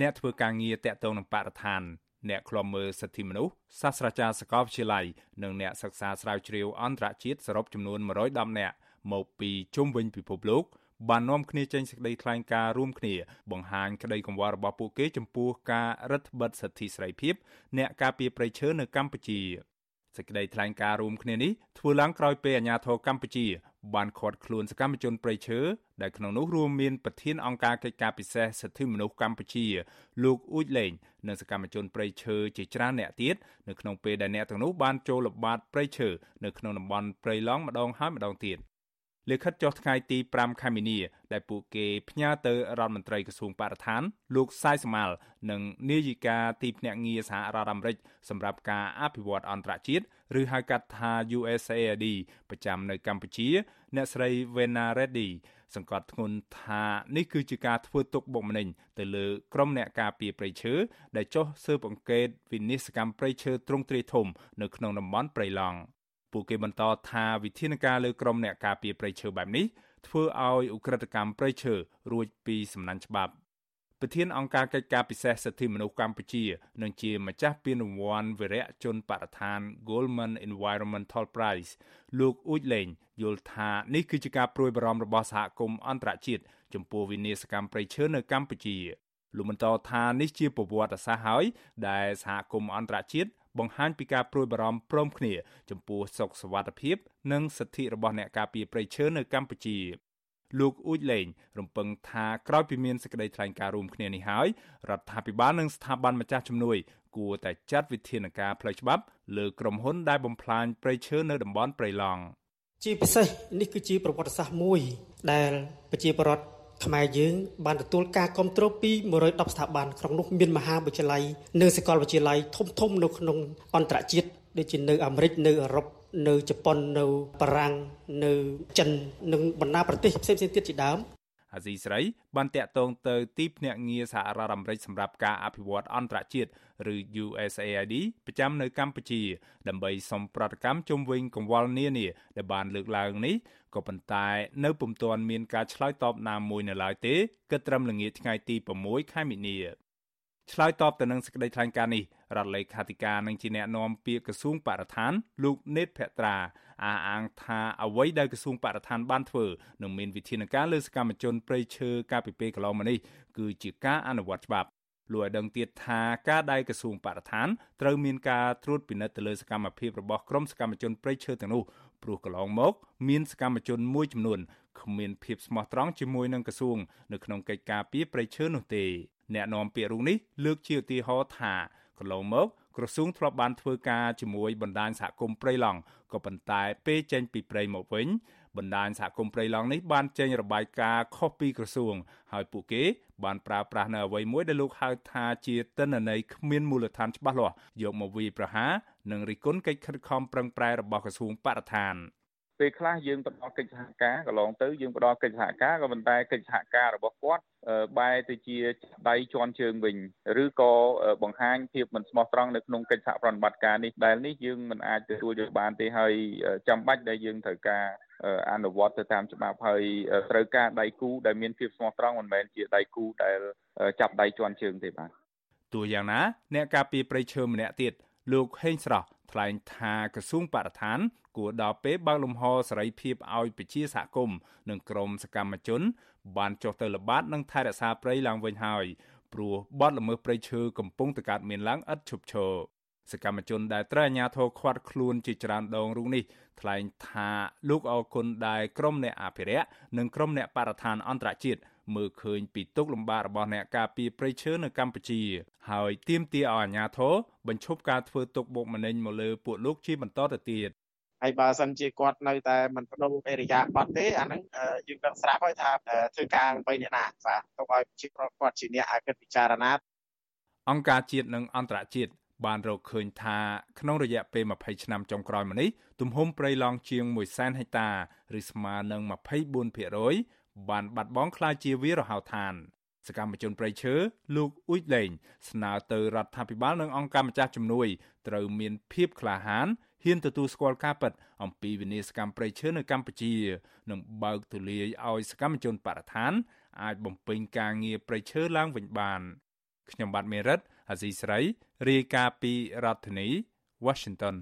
អ្នកធ្វើការងារតាក់ទងនឹងបរិស្ថានអ្នកខ្លំមើលសិទ្ធិមនុស្សសាស្ត្រាចារ្យសាកលវិទ្យាល័យនិងអ្នកសិក្សាស្រាវជ្រាវអន្តរជាតិសរុបចំនួន110នាក់មកពីជុំវិញពិភពលោកបាននាំគ្នាចេញសេចក្តីថ្លែងការណ៍រួមគ្នាបង្ហាញក្តីកង្វល់របស់ពួកគេចំពោះការរដ្ឋបិទសិទ្ធិសេរីភាពអ្នកការពារព្រៃឈើនៅកម្ពុជា សេចក្តីថ្លែងការណ៍រួមគ្នានេះធ្វើឡើងក្រោយពេលអាជ្ញាធរកម្ពុជា បានឃាត់ខ្លួនសកម្មជនព្រៃឈើដែលក្នុងនោះរួមមានប្រធានអង្គការកិច្ចការពិសេសសិទ្ធិមនុស្សកម្ពុជា លោកអ៊ូចលេងនិងសកម្មជនព្រៃឈើជាច្រើនអ្នកទៀតនៅក្នុងពេលដែលអ្នកទាំងនោះបានចូលល្បាតព្រៃឈើនៅក្នុងតំបន់ព្រៃឡង់ម្ដងហើយម្ដងទៀត លិខិតចុះថ្ងៃទី5ខែមីនា ដែលពួកគេផ្ញើទៅរដ្ឋមន្ត្រីក្រសួងបរិស្ថាន លោកសាយស្មាល់និងនាយិកាទីភ្នាក់ងារសហរដ្ឋអាមេរិកសម្រាប់ការអភិវឌ្ឍអន្តរជាតិឬហៅកាត់ថា USAID ប្រចាំនៅកម្ពុជា អ្នកស្រី Vena Reddy សង្កត់ធ្ងន់ថានេះគឺជាការធ្វើទុកបុកម្នេញទៅលើក្រុមអ្នកការពារព្រៃឈើដែលចុះស៊ើបអង្កេតវិនិស្សកម្មព្រៃឈើទ្រង់ទ្រាយធំ នៅក្នុងតំបន់ព្រៃឡង់ ពួកគេបន្តថាវិធានការលើក្រុមអ្នកការពារព្រៃឈើបែបនេះធ្វើឲ្យឧក្រិដ្ឋកម្មព្រៃឈើរួចពីសំណាញ់ច្បាប់ប្រធានអង្គការកិច្ចការពិសេសសិទ្ធិមនុស្សកម្ពុជានិងជាម្ចាស់ពានរង្វាន់វីរៈជនបរិស្ថាន Goldman Environmental Prize លោកអ៊ូចលេងយល់ថានេះគឺជាការព្រួយបារម្ភរបស់សហគមន៍អន្តរជាតិចំពោះវិនាសកម្មព្រៃឈើនៅកម្ពុជាលោកបន្តថានេះជាប្រវត្តិសាស្ត្រហើយដែលសហគមន៍អន្តរជាតិ បង្ហាញពីការព្រួយបារម្ភព្រមគ្នាចំពោះសុខសวัสดิភាពនិងសិទ្ធិរបស់អ្នកការពារព្រៃឈើនៅកម្ពុជាលោកអ៊ូចលេងរំពឹងថាក្រោយពីមានសេចក្តីថ្លែងការណ៍រួមគ្នានេះហើយរដ្ឋាភិបាលនិងស្ថាប័នម្ចាស់ជំនួយគួរតែចាត់វិធានការផ្លូវច្បាប់លើក្រុមហ៊ុនដែលបំផ្លាញព្រៃឈើនៅតំបន់ព្រៃឡង់ជាពិសេសនេះគឺជាប្រវត្តិសាស្ត្រមួយដែលប្រជាពលរដ្ឋ ខ្មែរយើងបានទទួលការគ្រប់គ្រងពី110ស្ថាប័នក្នុងនោះមានមហាវិទ្យាល័យនិងសាកលវិទ្យាល័យធំធំនៅក្នុងអន្តរជាតិដូចជានៅអាមេរិកនៅអឺរ៉ុបនៅជប៉ុននៅបារាំងនៅចិននិងបណ្ដាប្រទេសផ្សេងៗទៀតជាដើម អាស៊ីស្រីបានតាក់ទងទៅទីភ្នាក់ងារសហរដ្ឋអាមេរិកសម្រាប់ការអភិវឌ្ឍអន្តរជាតិឬ USAID ប្រចាំនៅកម្ពុជា ដើម្បីសុំប្រតិកម្មជុំវិញកង្វល់នានាដែលបានលើកឡើងនេះក៏ប៉ុន្តែនៅពុំទាន់មានការឆ្លើយតបណាមួយនៅឡើយទេគិតត្រឹមល្ងាចថ្ងៃទី6ខែមីនា ឆ្លើយតបទៅនឹងសេចក្តីថ្លែងការណ៍នេះរដ្ឋលេខាធិការនឹងជាអ្នកណែនាំពាក្យក្រសួងបរិស្ថានលោកណេតភក្ត្រាអះអាងថាអ្វីដែលក្រសួងបរិស្ថានបានធ្វើនឹងមានវិធានការលើសកម្មជនព្រៃឈើកាលពីពេលកន្លងមកនេះគឺជាការអនុវត្តច្បាប់លោកឲ្យដឹងទៀតថាការដែលក្រសួងបរិស្ថានត្រូវមានការត្រួតពិនិត្យទៅលើសកម្មភាពរបស់ក្រុមសកម្មជនព្រៃឈើទាំងនោះព្រោះកន្លងមក មានសកម្មជនមួយចំនួនគ្មានភាពស្មោះត្រង់ជាមួយនឹងក្រសួងនៅក្នុងកិច្ចការពីព្រៃឈើនោះទេ អ្នកនាំពាក្យរូបនេះលើកជាឧទាហរណ៍ថាកន្លងមកក្រសួងធ្លាប់បានធ្វើការជាមួយបណ្ដាញសហគមន៍ព្រៃឡង់ក៏ប៉ុន្តែពេលចេញពីព្រៃមកវិញបណ្ដាញសហគមន៍ព្រៃឡង់នេះបានចេញរបាយការណ៍ខុសពីក្រសួង ហើយពួកគេបានប្រើប្រាស់នៅអ្វីមួយដែលលោកហៅថាជាទិន្នន័យគ្មានមូលដ្ឋានច្បាស់លាស់យកមកវាយប្រហារនិងរិះគន់កិច្ចខិតខំប្រឹងប្រែងរបស់ក្រសួងបរិស្ថាន ពេលខ្លះយើងផ្ដល់កិច្ចសហការកន្លងទៅយើងផ្ដល់កិច្ចសហការក៏ប៉ុន្តែកិច្ចសហការរបស់គាត់បែរទៅជាដៃជន់ជើងវិញឬក៏បង្ហាញភាពមិនស្មោះត្រង់នៅក្នុងកិច្ចសហប្រតិបត្តិការនេះដែលនេះយើងមិនអាចទទួលយកបានទេហើយចាំបាច់ដែលយើងត្រូវការអនុវត្តទៅតាមច្បាប់ហើយត្រូវការដៃគូដែលមានភាពស្មោះត្រង់មិនមែនជាដៃគូដែលចាប់ដៃជន់ជើងទេបាទទោះយ៉ាងណាអ្នកការពីប្រៃឈើម្នាក់ទៀតលោកហេងស្រស់ ថ្លែងថាក្រសួងបរិស្ថាន គួរដល់ពេលបើកលំហសេរីភាពឲ្យប្រជាសហគមន៍និងក្រមសកម្មជន បានចុះទៅល្បាតនិងថែរក្សាព្រៃឡើងវិញហើយព្រោះបទល្មើសព្រៃឈើកំពុងតកើតមានឡើងឥតឈប់ឈរសកម្មជនដែលត្រូវអាជ្ញាធរឃាត់ខ្លួនជាច្រើនដងរូបនេះថ្លែងថាលោកអរគុណដែលក្រុមអ្នកអភិរក្សនិងក្រុមអ្នកបរិស្ថានអន្តរជាតិ មើលឃើញពីទុកលំបាករបស់អ្នកការពារព្រៃឈើនៅកម្ពុជា ហើយទាមទារឲ្យអាជ្ញាធរបញ្ឈប់ការធ្វើទុកបុកម្នេញមកលើពួកលោកជាបន្តទៅទៀតហើយបើសិនជាគាត់នៅតែមិនបដូរអេរិយាប័ត្រទេអាហ្នឹងយើងដឹងស្រាប់ហើយថាធ្វើការបីអ្នកណាបាទទុកឲ្យជាគាត់ជាអ្នកឲ្យគិតពិចារណាអង្គការជាតិនិងអន្តរជាតិបានរកឃើញថាក្នុងរយៈពេល20ឆ្នាំចុងក្រោយមកនេះទំហំព្រៃឡង់ជាង100,000ហិកតាឬស្មើនឹង24% បានបាត់បង់ក្លាយជាវាលរហោឋានសកម្មជនប្រៃឈើលោកអ៊ុយលេងស្នើទៅរដ្ឋាភិបាលនិងអង្គការម្ចាស់ជំនួយត្រូវមានភាពក្លាហានហ៊ានទទួលស្គាល់ការពិតអំពីវិនាសកម្មប្រៃឈើនៅកម្ពុជានិងបើកទូលាយឲ្យសកម្មជនបរិស្ថានអាចបំពេញការងារប្រៃឈើឡើងវិញបានខ្ញុំបាទមេរិតអាស៊ីស្រីរាយការណ៍ពីរដ្ឋធានី Washington